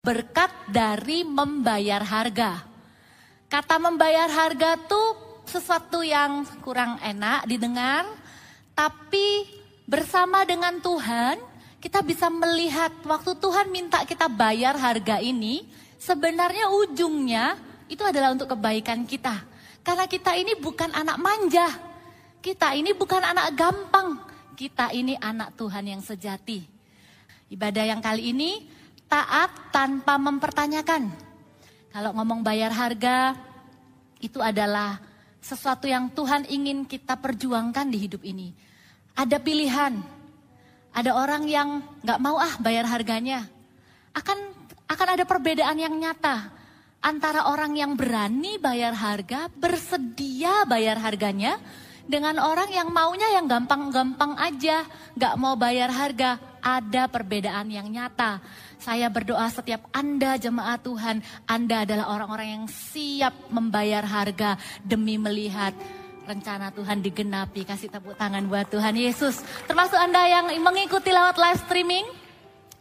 berkat dari membayar harga. Kata membayar harga tuh sesuatu yang kurang enak didengar, tapi bersama dengan Tuhan kita bisa melihat waktu Tuhan minta kita bayar harga ini, sebenarnya ujungnya itu adalah untuk kebaikan kita. Karena kita ini bukan anak manja, kita ini bukan anak gampang, kita ini anak Tuhan yang sejati. Ibadah yang kali ini taat tanpa mempertanyakan. Kalau ngomong bayar harga, itu adalah sesuatu yang Tuhan ingin kita perjuangkan di hidup ini. Ada pilihan, ada orang yang nggak mau ah bayar harganya. Akan akan ada perbedaan yang nyata antara orang yang berani bayar harga, bersedia bayar harganya, dengan orang yang maunya yang gampang-gampang aja, nggak mau bayar harga, ada perbedaan yang nyata. Saya berdoa setiap Anda jemaat Tuhan, Anda adalah orang-orang yang siap membayar harga demi melihat rencana Tuhan digenapi. Kasih tepuk tangan buat Tuhan Yesus. Termasuk Anda yang mengikuti lewat live streaming,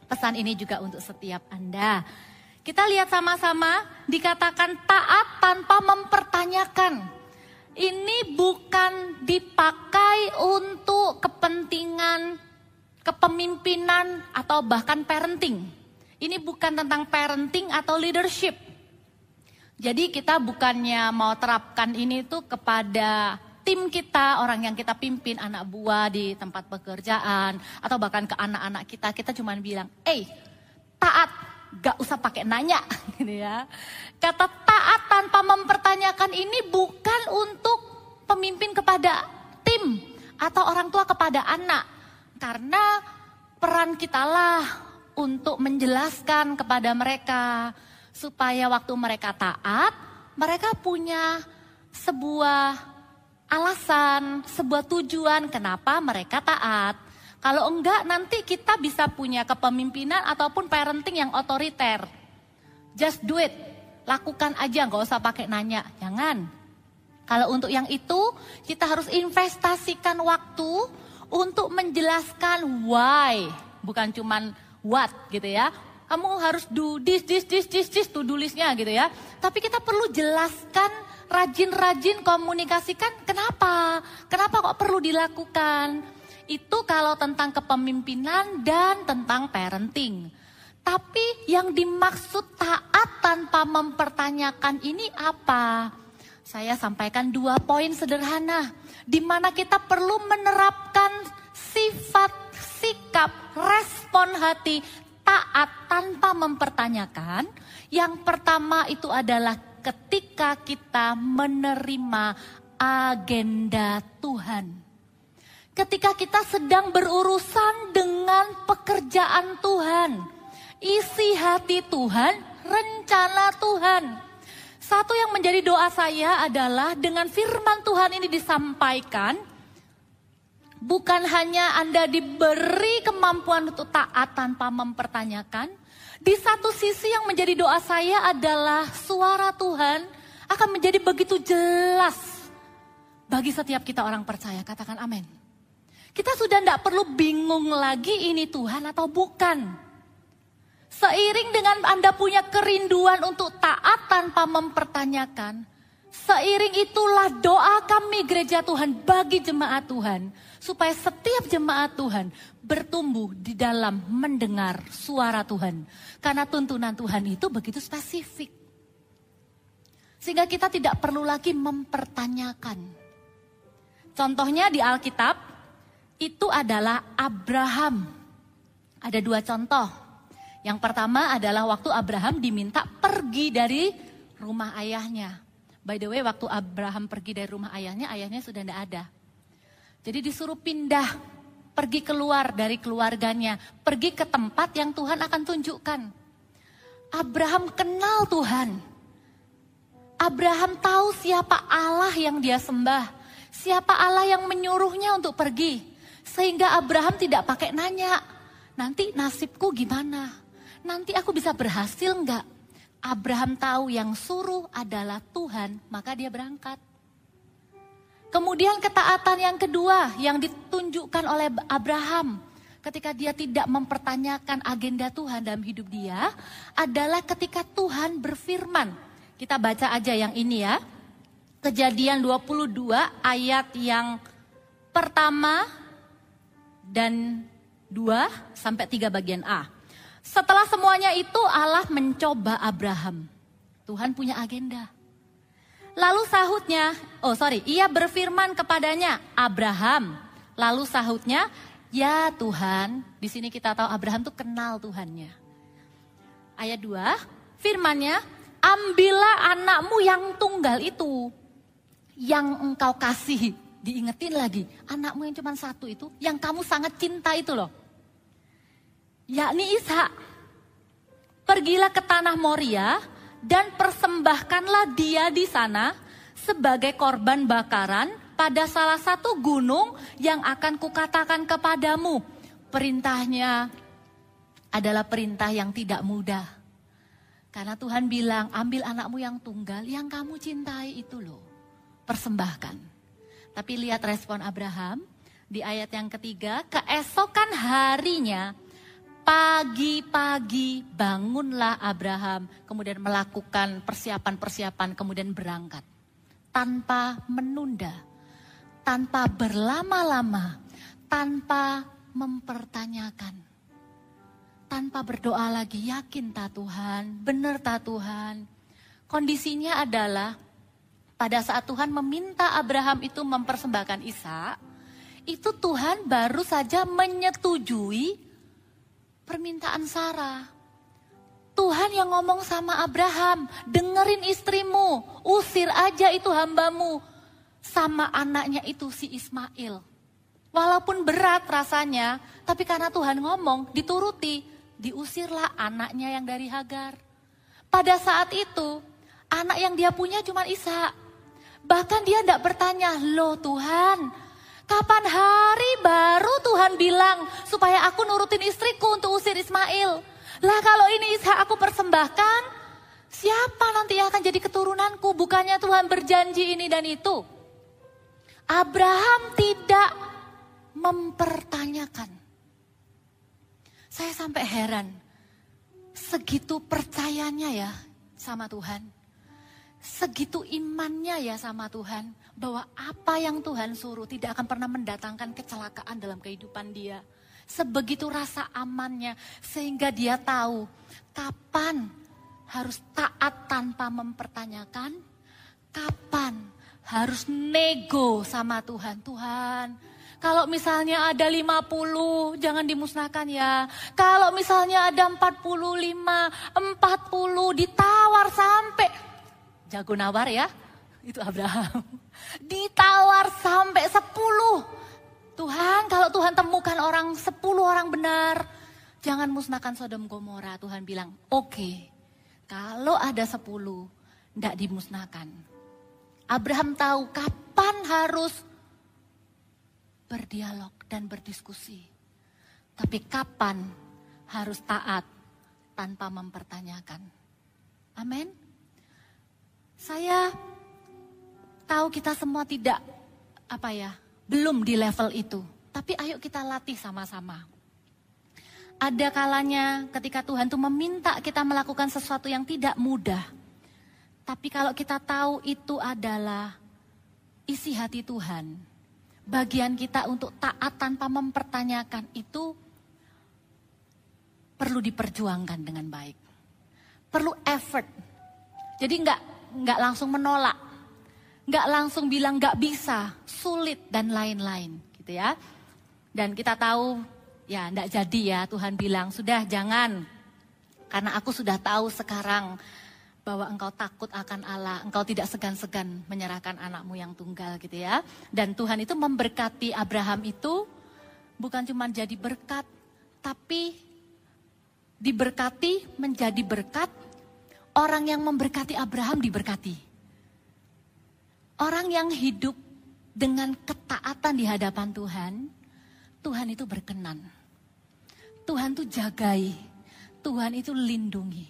pesan ini juga untuk setiap Anda. Kita lihat sama-sama dikatakan taat tanpa mempertanyakan ini bukan dipakai untuk kepentingan kepemimpinan atau bahkan parenting. Ini bukan tentang parenting atau leadership. Jadi kita bukannya mau terapkan ini tuh kepada tim kita, orang yang kita pimpin, anak buah di tempat pekerjaan, atau bahkan ke anak-anak kita, kita cuma bilang, eh taat, gak usah pakai nanya, gitu ya. Kata taat tanpa mempertanyakan ini bukan untuk pemimpin kepada tim atau orang tua kepada anak. Karena peran kitalah untuk menjelaskan kepada mereka supaya waktu mereka taat, mereka punya sebuah alasan, sebuah tujuan kenapa mereka taat. Kalau enggak nanti kita bisa punya kepemimpinan ataupun parenting yang otoriter. Just do it. Lakukan aja, nggak usah pakai nanya. Jangan. Kalau untuk yang itu, kita harus investasikan waktu untuk menjelaskan why, bukan cuman what gitu ya. Kamu harus do this, this, this, this, this, to do listnya gitu ya. Tapi kita perlu jelaskan, rajin-rajin komunikasikan kenapa, kenapa kok perlu dilakukan. Itu kalau tentang kepemimpinan dan tentang parenting. Tapi yang dimaksud taat tanpa mempertanyakan ini apa? Saya sampaikan dua poin sederhana di mana kita perlu menerapkan sifat, sikap, respon hati taat tanpa mempertanyakan. Yang pertama itu adalah ketika kita menerima agenda Tuhan. Ketika kita sedang berurusan dengan pekerjaan Tuhan, isi hati Tuhan, rencana Tuhan. Satu yang menjadi doa saya adalah dengan firman Tuhan ini disampaikan, bukan hanya Anda diberi kemampuan untuk taat tanpa mempertanyakan, di satu sisi yang menjadi doa saya adalah suara Tuhan akan menjadi begitu jelas bagi setiap kita orang percaya. Katakan amin. Kita sudah tidak perlu bingung lagi ini Tuhan atau bukan. Seiring dengan Anda punya kerinduan untuk taat tanpa mempertanyakan, seiring itulah doa kami gereja Tuhan bagi jemaat Tuhan, supaya setiap jemaat Tuhan bertumbuh di dalam mendengar suara Tuhan. Karena tuntunan Tuhan itu begitu spesifik. Sehingga kita tidak perlu lagi mempertanyakan. Contohnya di Alkitab, itu adalah Abraham. Ada dua contoh yang pertama adalah waktu Abraham diminta pergi dari rumah ayahnya. By the way, waktu Abraham pergi dari rumah ayahnya, ayahnya sudah tidak ada. Jadi disuruh pindah, pergi keluar dari keluarganya, pergi ke tempat yang Tuhan akan tunjukkan. Abraham kenal Tuhan. Abraham tahu siapa Allah yang dia sembah, siapa Allah yang menyuruhnya untuk pergi. Sehingga Abraham tidak pakai nanya, nanti nasibku gimana? Nanti aku bisa berhasil enggak? Abraham tahu yang suruh adalah Tuhan, maka dia berangkat. Kemudian ketaatan yang kedua yang ditunjukkan oleh Abraham ketika dia tidak mempertanyakan agenda Tuhan dalam hidup dia adalah ketika Tuhan berfirman. Kita baca aja yang ini ya. Kejadian 22 ayat yang pertama dan 2 sampai 3 bagian A. Setelah semuanya itu Allah mencoba Abraham. Tuhan punya agenda. Lalu sahutnya, oh sorry, ia berfirman kepadanya, Abraham. Lalu sahutnya, ya Tuhan, di sini kita tahu Abraham tuh kenal Tuhannya. Ayat 2, firmannya, ambillah anakmu yang tunggal itu, yang engkau kasih. Diingetin lagi, anakmu yang cuma satu itu, yang kamu sangat cinta itu loh. Yakni Ishak. Pergilah ke tanah Moria dan persembahkanlah dia di sana sebagai korban bakaran pada salah satu gunung yang akan kukatakan kepadamu. Perintahnya adalah perintah yang tidak mudah. Karena Tuhan bilang, ambil anakmu yang tunggal, yang kamu cintai itu loh. Persembahkan. Tapi lihat respon Abraham di ayat yang ketiga, keesokan harinya pagi-pagi bangunlah Abraham, kemudian melakukan persiapan-persiapan, kemudian berangkat. Tanpa menunda, tanpa berlama-lama, tanpa mempertanyakan. Tanpa berdoa lagi, yakin tak Tuhan, benar tak Tuhan. Kondisinya adalah pada saat Tuhan meminta Abraham itu mempersembahkan Isa, itu Tuhan baru saja menyetujui permintaan Sarah. Tuhan yang ngomong sama Abraham, dengerin istrimu, usir aja itu hambamu. Sama anaknya itu si Ismail. Walaupun berat rasanya, tapi karena Tuhan ngomong, dituruti, diusirlah anaknya yang dari Hagar. Pada saat itu, anak yang dia punya cuma Isa. Bahkan dia tidak bertanya, loh Tuhan, kapan hari baru Tuhan bilang supaya aku nurutin istriku untuk usir Ismail? Lah kalau ini Ishak aku persembahkan, siapa nanti yang akan jadi keturunanku? Bukannya Tuhan berjanji ini dan itu. Abraham tidak mempertanyakan. Saya sampai heran, segitu percayanya ya sama Tuhan segitu imannya ya sama Tuhan bahwa apa yang Tuhan suruh tidak akan pernah mendatangkan kecelakaan dalam kehidupan dia. Sebegitu rasa amannya sehingga dia tahu kapan harus taat tanpa mempertanyakan, kapan harus nego sama Tuhan. Tuhan, kalau misalnya ada 50, jangan dimusnahkan ya. Kalau misalnya ada 45, 40 ditawar sampai jago nawar ya, itu Abraham. Ditawar sampai sepuluh. Tuhan, kalau Tuhan temukan orang sepuluh orang benar, jangan musnahkan Sodom Gomora. Tuhan bilang, oke, okay, kalau ada sepuluh, tidak dimusnahkan. Abraham tahu kapan harus berdialog dan berdiskusi. Tapi kapan harus taat tanpa mempertanyakan. Amin. Saya tahu kita semua tidak apa ya, belum di level itu. Tapi ayo kita latih sama-sama. Ada kalanya ketika Tuhan tuh meminta kita melakukan sesuatu yang tidak mudah. Tapi kalau kita tahu itu adalah isi hati Tuhan, bagian kita untuk taat tanpa mempertanyakan itu perlu diperjuangkan dengan baik. Perlu effort. Jadi enggak nggak langsung menolak, nggak langsung bilang nggak bisa, sulit dan lain-lain, gitu ya. Dan kita tahu ya nggak jadi ya Tuhan bilang sudah jangan karena aku sudah tahu sekarang bahwa engkau takut akan Allah, engkau tidak segan-segan menyerahkan anakmu yang tunggal gitu ya. Dan Tuhan itu memberkati Abraham itu bukan cuma jadi berkat, tapi diberkati menjadi berkat Orang yang memberkati Abraham diberkati. Orang yang hidup dengan ketaatan di hadapan Tuhan, Tuhan itu berkenan. Tuhan itu jagai, Tuhan itu lindungi.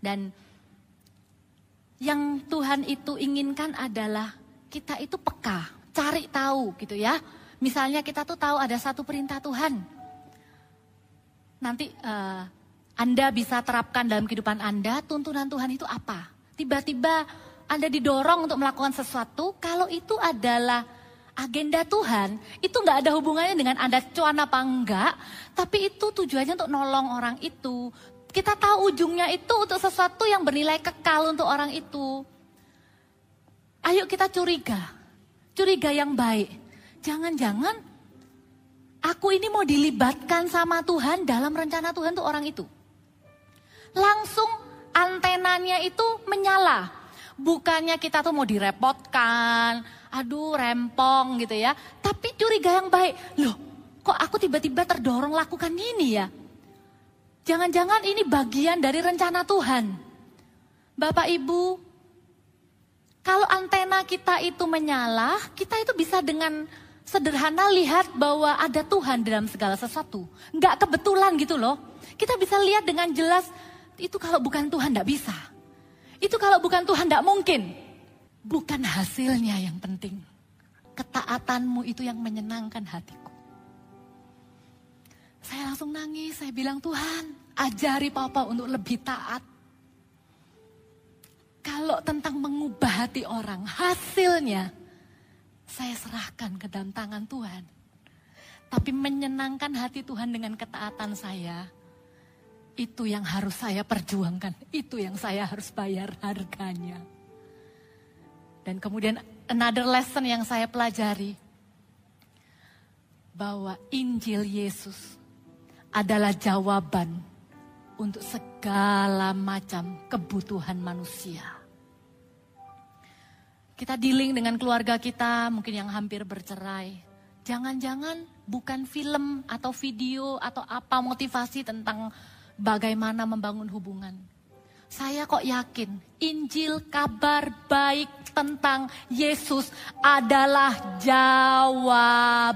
Dan yang Tuhan itu inginkan adalah kita itu peka, cari tahu gitu ya. Misalnya kita tuh tahu ada satu perintah Tuhan. Nanti uh, Anda bisa terapkan dalam kehidupan Anda, tuntunan Tuhan itu apa? Tiba-tiba Anda didorong untuk melakukan sesuatu, kalau itu adalah agenda Tuhan, itu nggak ada hubungannya dengan Anda cuan apa enggak, tapi itu tujuannya untuk nolong orang itu. Kita tahu ujungnya itu untuk sesuatu yang bernilai kekal untuk orang itu. Ayo kita curiga, curiga yang baik jangan-jangan aku ini mau dilibatkan sama Tuhan dalam rencana Tuhan tuh orang itu. Langsung antenanya itu menyala. Bukannya kita tuh mau direpotkan, aduh rempong gitu ya. Tapi curiga yang baik, loh kok aku tiba-tiba terdorong lakukan ini ya? Jangan-jangan ini bagian dari rencana Tuhan. Bapak Ibu, kalau antena kita itu menyala, kita itu bisa dengan sederhana lihat bahwa ada Tuhan dalam segala sesuatu. Nggak kebetulan gitu loh. Kita bisa lihat dengan jelas, itu kalau bukan Tuhan nggak bisa. Itu kalau bukan Tuhan nggak mungkin. Bukan hasilnya yang penting. Ketaatanmu itu yang menyenangkan hatiku. Saya langsung nangis, saya bilang Tuhan ajari papa untuk lebih taat. Kalau tentang mengubah hati orang, hasilnya saya serahkan ke dalam tangan Tuhan. Tapi menyenangkan hati Tuhan dengan ketaatan saya, itu yang harus saya perjuangkan, itu yang saya harus bayar harganya. Dan kemudian another lesson yang saya pelajari, bahwa Injil Yesus adalah jawaban untuk segala macam kebutuhan manusia. Kita dealing dengan keluarga kita, mungkin yang hampir bercerai. Jangan-jangan bukan film atau video atau apa motivasi tentang bagaimana membangun hubungan. Saya kok yakin Injil kabar baik tentang Yesus adalah jawaban.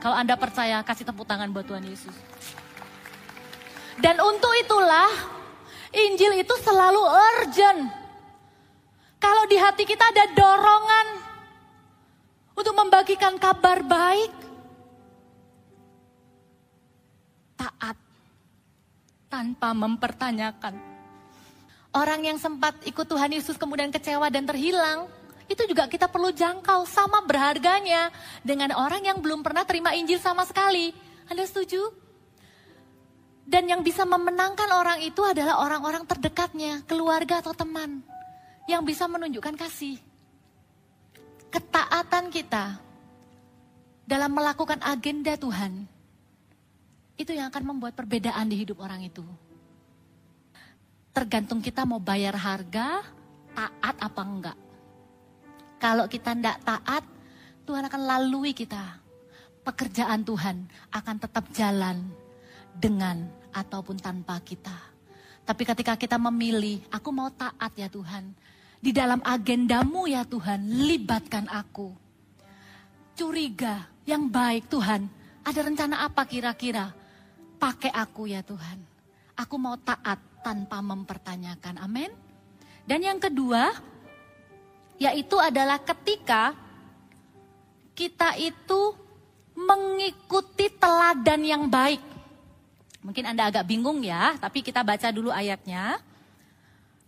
Kalau Anda percaya, kasih tepuk tangan buat Tuhan Yesus. Dan untuk itulah Injil itu selalu urgent. Kalau di hati kita ada dorongan untuk membagikan kabar baik, tanpa mempertanyakan. Orang yang sempat ikut Tuhan Yesus kemudian kecewa dan terhilang, itu juga kita perlu jangkau sama berharganya dengan orang yang belum pernah terima Injil sama sekali. Anda setuju? Dan yang bisa memenangkan orang itu adalah orang-orang terdekatnya, keluarga atau teman yang bisa menunjukkan kasih. Ketaatan kita dalam melakukan agenda Tuhan, itu yang akan membuat perbedaan di hidup orang itu. Tergantung kita mau bayar harga, taat apa enggak. Kalau kita enggak taat, Tuhan akan lalui kita. Pekerjaan Tuhan akan tetap jalan dengan ataupun tanpa kita. Tapi ketika kita memilih, aku mau taat ya Tuhan. Di dalam agendamu ya Tuhan, libatkan aku. Curiga yang baik Tuhan, ada rencana apa kira-kira? Pakai aku ya Tuhan. Aku mau taat tanpa mempertanyakan. Amin. Dan yang kedua, yaitu adalah ketika kita itu mengikuti teladan yang baik. Mungkin Anda agak bingung ya, tapi kita baca dulu ayatnya.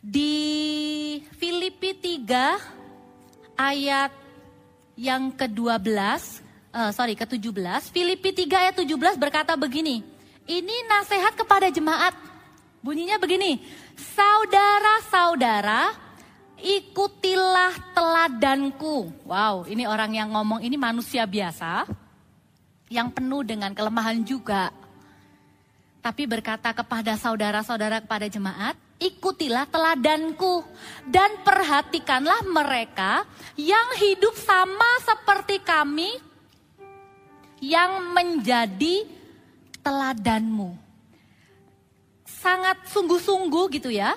Di Filipi 3 ayat yang ke-12, uh, sorry ke-17, Filipi 3 ayat 17 berkata begini, ini nasihat kepada jemaat, bunyinya begini, saudara-saudara ikutilah teladanku. Wow, ini orang yang ngomong ini manusia biasa, yang penuh dengan kelemahan juga. Tapi berkata kepada saudara-saudara kepada jemaat, ikutilah teladanku dan perhatikanlah mereka yang hidup sama seperti kami yang menjadi teladanmu. Sangat sungguh-sungguh gitu ya.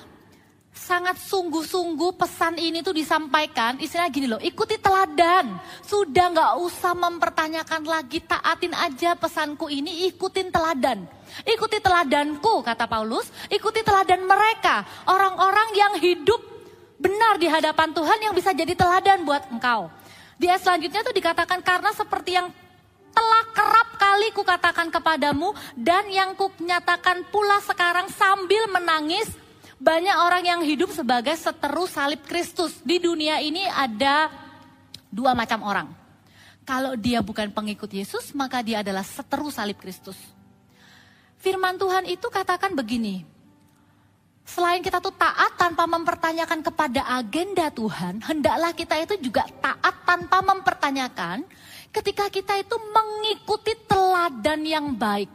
Sangat sungguh-sungguh pesan ini tuh disampaikan, istilah gini loh, ikuti teladan. Sudah nggak usah mempertanyakan lagi, taatin aja pesanku ini, ikutin teladan. Ikuti teladanku, kata Paulus. Ikuti teladan mereka. Orang-orang yang hidup benar di hadapan Tuhan yang bisa jadi teladan buat engkau. Di ayat selanjutnya tuh dikatakan karena seperti yang telah kerap kali kukatakan kepadamu dan yang kunyatakan pula sekarang sambil menangis banyak orang yang hidup sebagai seteru salib Kristus. Di dunia ini ada dua macam orang. Kalau dia bukan pengikut Yesus, maka dia adalah seteru salib Kristus. Firman Tuhan itu katakan begini, selain kita tuh taat tanpa mempertanyakan kepada agenda Tuhan, hendaklah kita itu juga taat tanpa mempertanyakan ketika kita itu mengikuti teladan yang baik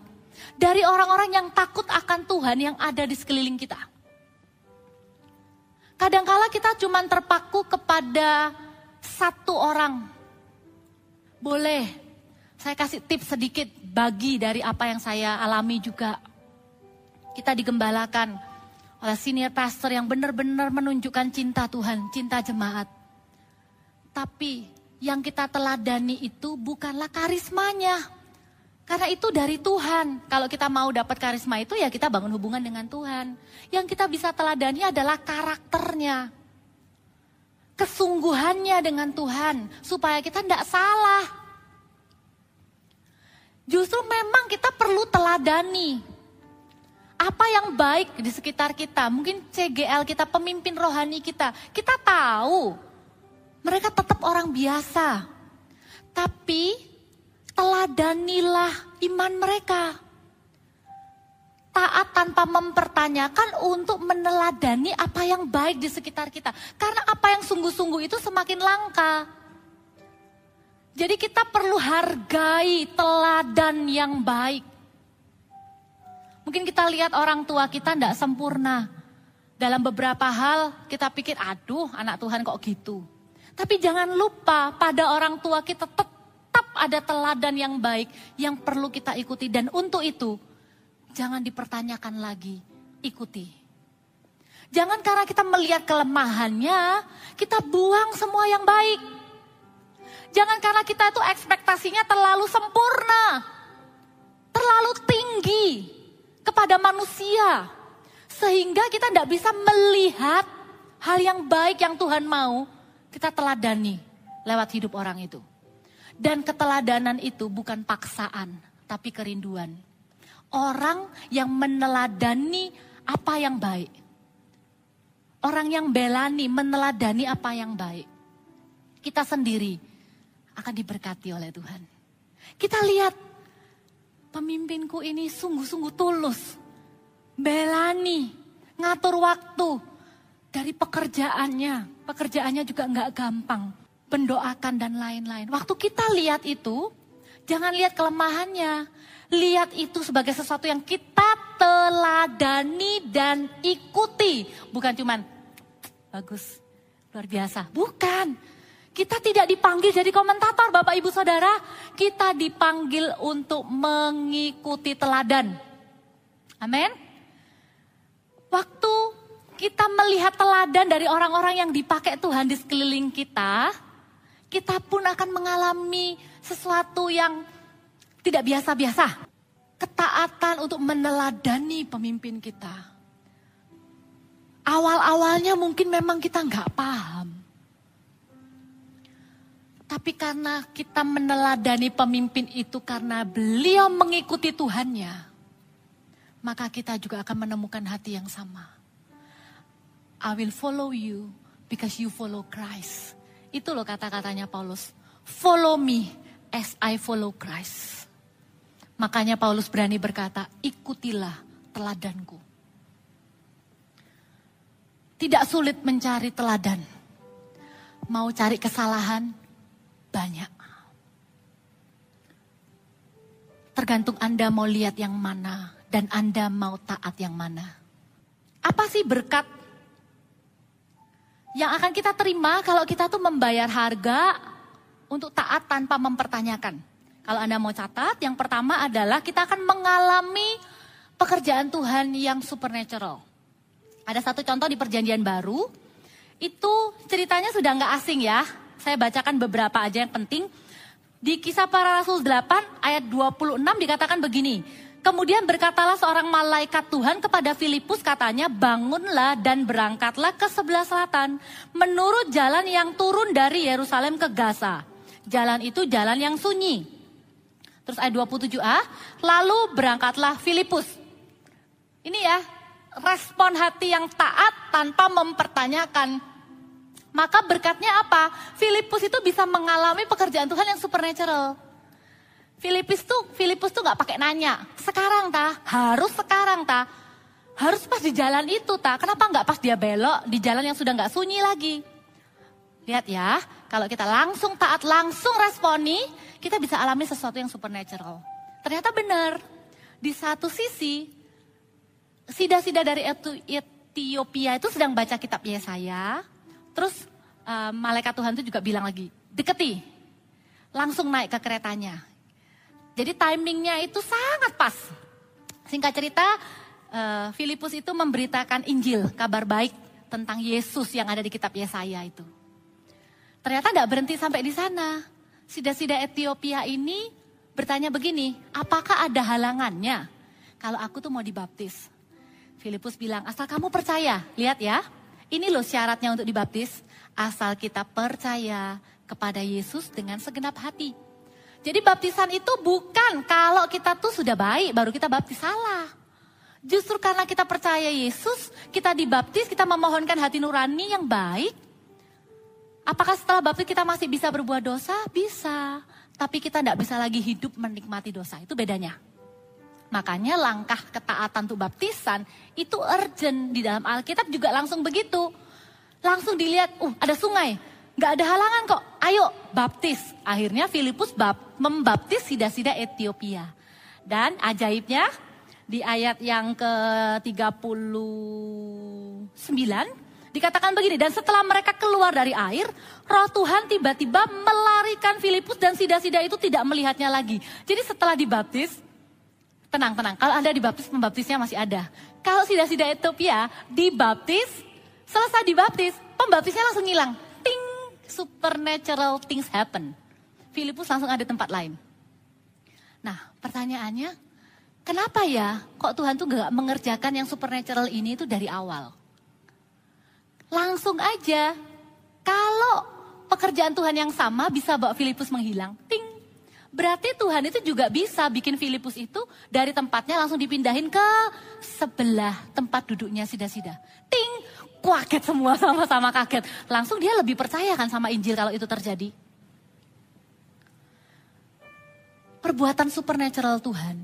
dari orang-orang yang takut akan Tuhan yang ada di sekeliling kita. Kadangkala kita cuma terpaku kepada satu orang. Boleh, saya kasih tips sedikit bagi dari apa yang saya alami juga. Kita digembalakan oleh senior pastor yang benar-benar menunjukkan cinta Tuhan, cinta jemaat. Tapi yang kita teladani itu bukanlah karismanya. Karena itu dari Tuhan. Kalau kita mau dapat karisma itu ya kita bangun hubungan dengan Tuhan. Yang kita bisa teladani adalah karakternya. Kesungguhannya dengan Tuhan. Supaya kita tidak salah. Justru memang kita perlu teladani. Apa yang baik di sekitar kita, mungkin CGL kita, pemimpin rohani kita, kita tahu mereka tetap orang biasa. Tapi teladanilah iman mereka. Taat tanpa mempertanyakan untuk meneladani apa yang baik di sekitar kita. Karena apa yang sungguh-sungguh itu semakin langka. Jadi kita perlu hargai teladan yang baik. Mungkin kita lihat orang tua kita tidak sempurna. Dalam beberapa hal kita pikir, aduh anak Tuhan kok gitu. Tapi jangan lupa pada orang tua kita tetap ada teladan yang baik yang perlu kita ikuti. Dan untuk itu, jangan dipertanyakan lagi, ikuti. Jangan karena kita melihat kelemahannya, kita buang semua yang baik. Jangan karena kita itu ekspektasinya terlalu sempurna, terlalu tinggi kepada manusia, sehingga kita tidak bisa melihat hal yang baik yang Tuhan mau kita teladani lewat hidup orang itu. Dan keteladanan itu bukan paksaan, tapi kerinduan. Orang yang meneladani apa yang baik. Orang yang belani, meneladani apa yang baik. Kita sendiri akan diberkati oleh Tuhan. Kita lihat pemimpinku ini sungguh-sungguh tulus. Belani, ngatur waktu dari pekerjaannya. Pekerjaannya juga nggak gampang. Pendoakan dan lain-lain. Waktu kita lihat itu, jangan lihat kelemahannya. Lihat itu sebagai sesuatu yang kita teladani dan ikuti. Bukan cuman, bagus, luar biasa. Bukan, kita tidak dipanggil jadi komentator Bapak Ibu Saudara. Kita dipanggil untuk mengikuti teladan. Amin. Waktu kita melihat teladan dari orang-orang yang dipakai Tuhan di sekeliling kita, kita pun akan mengalami sesuatu yang tidak biasa-biasa. Ketaatan untuk meneladani pemimpin kita. Awal-awalnya mungkin memang kita nggak paham. Tapi karena kita meneladani pemimpin itu karena beliau mengikuti Tuhannya, maka kita juga akan menemukan hati yang sama. I will follow you because you follow Christ. Itu loh kata-katanya Paulus. Follow me as I follow Christ. Makanya Paulus berani berkata, ikutilah teladanku. Tidak sulit mencari teladan. Mau cari kesalahan, banyak. Tergantung Anda mau lihat yang mana dan Anda mau taat yang mana. Apa sih berkat yang akan kita terima kalau kita tuh membayar harga untuk taat tanpa mempertanyakan? Kalau Anda mau catat, yang pertama adalah kita akan mengalami pekerjaan Tuhan yang supernatural. Ada satu contoh di perjanjian baru, itu ceritanya sudah nggak asing ya. Saya bacakan beberapa aja yang penting. Di kisah para rasul 8 ayat 26 dikatakan begini. Kemudian berkatalah seorang malaikat Tuhan kepada Filipus katanya, bangunlah dan berangkatlah ke sebelah selatan. Menurut jalan yang turun dari Yerusalem ke Gaza. Jalan itu jalan yang sunyi. Terus ayat 27a, lalu berangkatlah Filipus. Ini ya, respon hati yang taat tanpa mempertanyakan. Maka berkatnya apa? Filipus itu bisa mengalami pekerjaan Tuhan yang supernatural. Filipus tuh Filipus tuh nggak pakai nanya. Sekarang ta, harus sekarang ta. Harus pas di jalan itu ta. Kenapa nggak pas dia belok di jalan yang sudah nggak sunyi lagi? Lihat ya, kalau kita langsung taat, langsung responi, kita bisa alami sesuatu yang supernatural. Ternyata benar. Di satu sisi, sida-sida dari Ethiopia itu sedang baca kitab Yesaya. Terus uh, malaikat Tuhan itu juga bilang lagi, deketi. Langsung naik ke keretanya. Jadi timingnya itu sangat pas. Singkat cerita, uh, Filipus itu memberitakan Injil, kabar baik tentang Yesus yang ada di kitab Yesaya itu. Ternyata tidak berhenti sampai di sana. Sida-sida Ethiopia ini bertanya begini, apakah ada halangannya kalau aku tuh mau dibaptis? Filipus bilang, asal kamu percaya, lihat ya, ini loh syaratnya untuk dibaptis, asal kita percaya kepada Yesus dengan segenap hati. Jadi baptisan itu bukan kalau kita tuh sudah baik baru kita baptis salah. Justru karena kita percaya Yesus, kita dibaptis, kita memohonkan hati nurani yang baik. Apakah setelah baptis kita masih bisa berbuat dosa? Bisa. Tapi kita tidak bisa lagi hidup menikmati dosa. Itu bedanya. Makanya langkah ketaatan untuk baptisan itu urgent di dalam Alkitab juga langsung begitu. Langsung dilihat, uh ada sungai, Gak ada halangan kok, ayo baptis. Akhirnya Filipus bap, membaptis sida-sida Ethiopia. Dan ajaibnya di ayat yang ke-39 dikatakan begini, dan setelah mereka keluar dari air, roh Tuhan tiba-tiba melarikan Filipus dan sida-sida itu tidak melihatnya lagi. Jadi setelah dibaptis, tenang, tenang, kalau Anda dibaptis, pembaptisnya masih ada. Kalau sida-sida Ethiopia dibaptis, selesai dibaptis, pembaptisnya langsung hilang supernatural things happen. Filipus langsung ada tempat lain. Nah pertanyaannya, kenapa ya kok Tuhan tuh gak mengerjakan yang supernatural ini itu dari awal? Langsung aja, kalau pekerjaan Tuhan yang sama bisa bawa Filipus menghilang, ting. Berarti Tuhan itu juga bisa bikin Filipus itu dari tempatnya langsung dipindahin ke sebelah tempat duduknya sida-sida. Ting, kaget semua sama-sama kaget. Langsung dia lebih percaya kan sama Injil kalau itu terjadi. Perbuatan supernatural Tuhan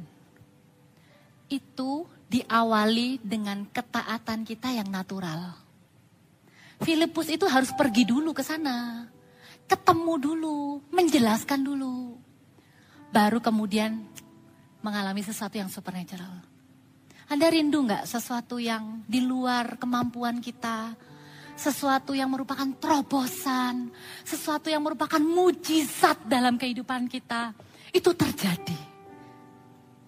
itu diawali dengan ketaatan kita yang natural. Filipus itu harus pergi dulu ke sana. Ketemu dulu, menjelaskan dulu. Baru kemudian mengalami sesuatu yang supernatural. Anda rindu nggak sesuatu yang di luar kemampuan kita? Sesuatu yang merupakan terobosan, sesuatu yang merupakan mujizat dalam kehidupan kita. Itu terjadi.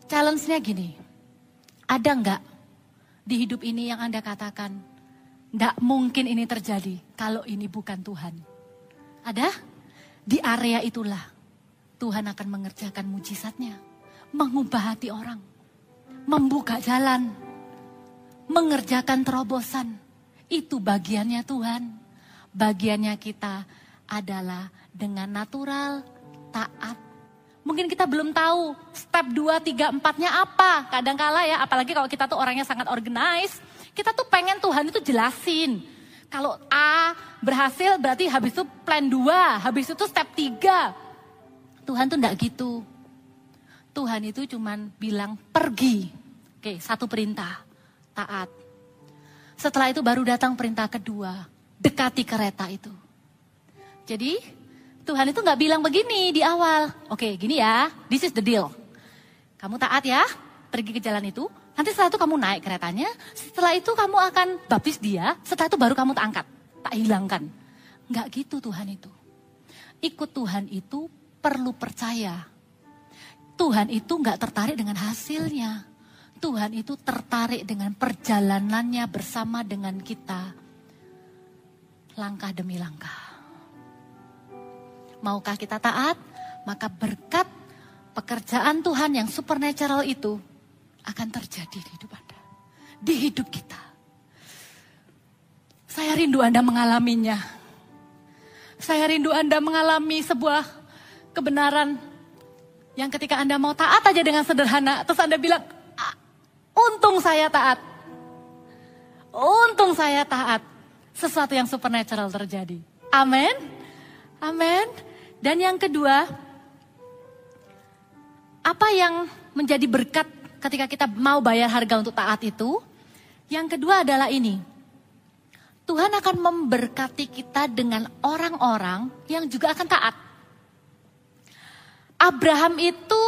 Challenge-nya gini, ada nggak di hidup ini yang Anda katakan, nggak mungkin ini terjadi kalau ini bukan Tuhan? Ada? Di area itulah Tuhan akan mengerjakan mujizatnya, mengubah hati orang membuka jalan, mengerjakan terobosan. Itu bagiannya Tuhan. Bagiannya kita adalah dengan natural, taat. Mungkin kita belum tahu step 2, 3, 4-nya apa. Kadang kala ya, apalagi kalau kita tuh orangnya sangat organized. Kita tuh pengen Tuhan itu jelasin. Kalau A berhasil berarti habis itu plan 2, habis itu step 3. Tuhan tuh enggak gitu. Tuhan itu cuman bilang pergi. Oke, satu perintah, taat. Setelah itu baru datang perintah kedua, dekati kereta itu. Jadi Tuhan itu nggak bilang begini di awal. Oke, gini ya, this is the deal. Kamu taat ya, pergi ke jalan itu. Nanti setelah itu kamu naik keretanya. Setelah itu kamu akan baptis dia. Setelah itu baru kamu tak angkat, tak hilangkan. Nggak gitu Tuhan itu. Ikut Tuhan itu perlu percaya. Tuhan itu nggak tertarik dengan hasilnya. Tuhan itu tertarik dengan perjalanannya bersama dengan kita. Langkah demi langkah. Maukah kita taat? Maka berkat pekerjaan Tuhan yang supernatural itu akan terjadi di hidup Anda. Di hidup kita. Saya rindu Anda mengalaminya. Saya rindu Anda mengalami sebuah kebenaran Yang ketika Anda mau taat aja dengan sederhana, terus Anda bilang, untung saya taat. Untung saya taat. Sesuatu yang supernatural terjadi. Amin. Amin. Dan yang kedua, apa yang menjadi berkat ketika kita mau bayar harga untuk taat itu? Yang kedua adalah ini. Tuhan akan memberkati kita dengan orang-orang yang juga akan taat. Abraham itu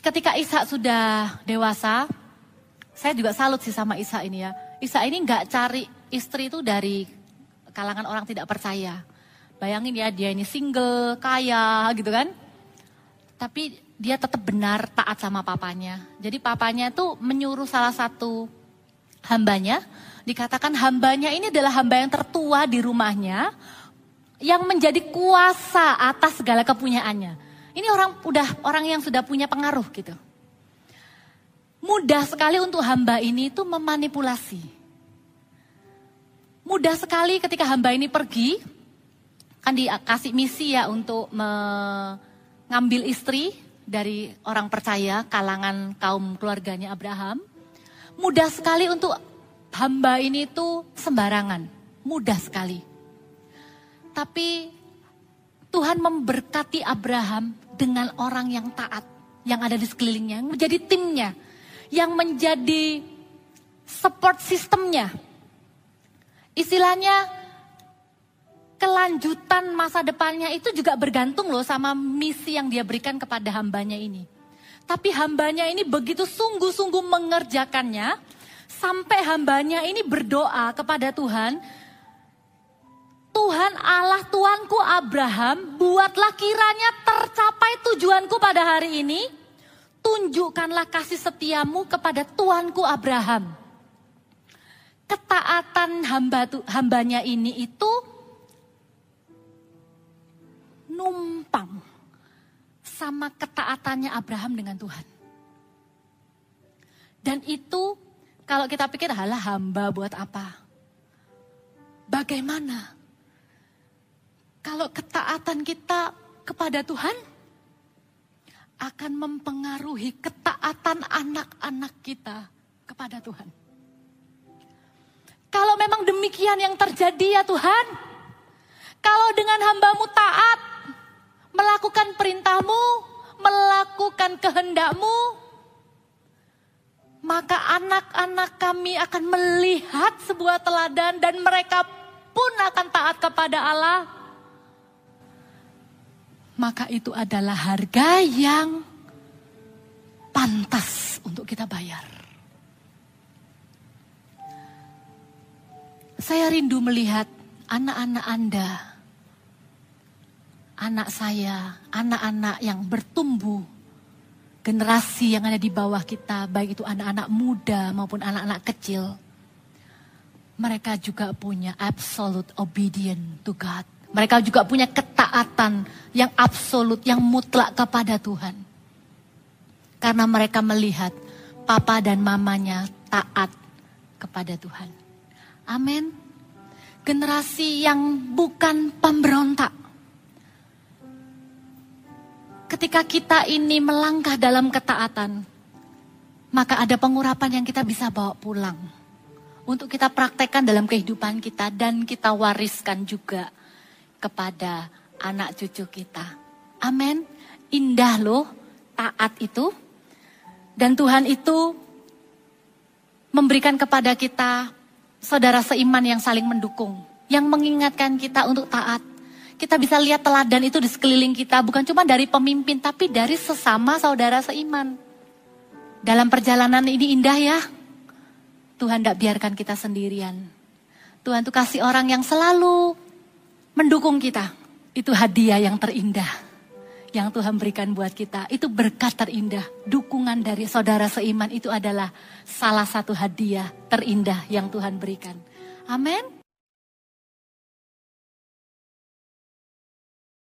ketika Ishak sudah dewasa, saya juga salut sih sama Ishak ini ya. Ishak ini nggak cari istri itu dari kalangan orang tidak percaya. Bayangin ya dia ini single, kaya gitu kan. Tapi dia tetap benar taat sama papanya. Jadi papanya itu menyuruh salah satu hambanya, dikatakan hambanya ini adalah hamba yang tertua di rumahnya yang menjadi kuasa atas segala kepunyaannya. Ini orang udah orang yang sudah punya pengaruh gitu. Mudah sekali untuk hamba ini itu memanipulasi. Mudah sekali ketika hamba ini pergi, kan dikasih misi ya untuk mengambil istri dari orang percaya kalangan kaum keluarganya Abraham. Mudah sekali untuk hamba ini itu sembarangan, mudah sekali. Tapi Tuhan memberkati Abraham dengan orang yang taat, yang ada di sekelilingnya, yang menjadi timnya, yang menjadi support sistemnya. Istilahnya kelanjutan masa depannya itu juga bergantung loh sama misi yang dia berikan kepada hambanya ini. Tapi hambanya ini begitu sungguh-sungguh mengerjakannya, sampai hambanya ini berdoa kepada Tuhan, Tuhan Allah Tuanku Abraham, buatlah kiranya tercapai tujuanku pada hari ini. Tunjukkanlah kasih setiamu kepada Tuanku Abraham. Ketaatan hamba hambanya ini itu numpang sama ketaatannya Abraham dengan Tuhan. Dan itu kalau kita pikir halah hamba buat apa? Bagaimana kalau ketaatan kita kepada Tuhan akan mempengaruhi ketaatan anak-anak kita kepada Tuhan. Kalau memang demikian yang terjadi ya Tuhan, kalau dengan hambamu taat, melakukan perintahmu, melakukan kehendakmu, maka anak-anak kami akan melihat sebuah teladan dan mereka pun akan taat kepada Allah maka itu adalah harga yang pantas untuk kita bayar. Saya rindu melihat anak-anak Anda, anak saya, anak-anak yang bertumbuh, generasi yang ada di bawah kita, baik itu anak-anak muda maupun anak-anak kecil. Mereka juga punya absolute obedient to God mereka juga punya ketaatan yang absolut, yang mutlak kepada Tuhan. Karena mereka melihat papa dan mamanya taat kepada Tuhan. Amin. Generasi yang bukan pemberontak. Ketika kita ini melangkah dalam ketaatan, maka ada pengurapan yang kita bisa bawa pulang. Untuk kita praktekkan dalam kehidupan kita dan kita wariskan juga kepada anak cucu kita. Amin. Indah loh taat itu. Dan Tuhan itu memberikan kepada kita saudara seiman yang saling mendukung. Yang mengingatkan kita untuk taat. Kita bisa lihat teladan itu di sekeliling kita. Bukan cuma dari pemimpin tapi dari sesama saudara seiman. Dalam perjalanan ini indah ya. Tuhan tidak biarkan kita sendirian. Tuhan tuh kasih orang yang selalu mendukung kita. Itu hadiah yang terindah yang Tuhan berikan buat kita. Itu berkat terindah. Dukungan dari saudara seiman itu adalah salah satu hadiah terindah yang Tuhan berikan. Amin.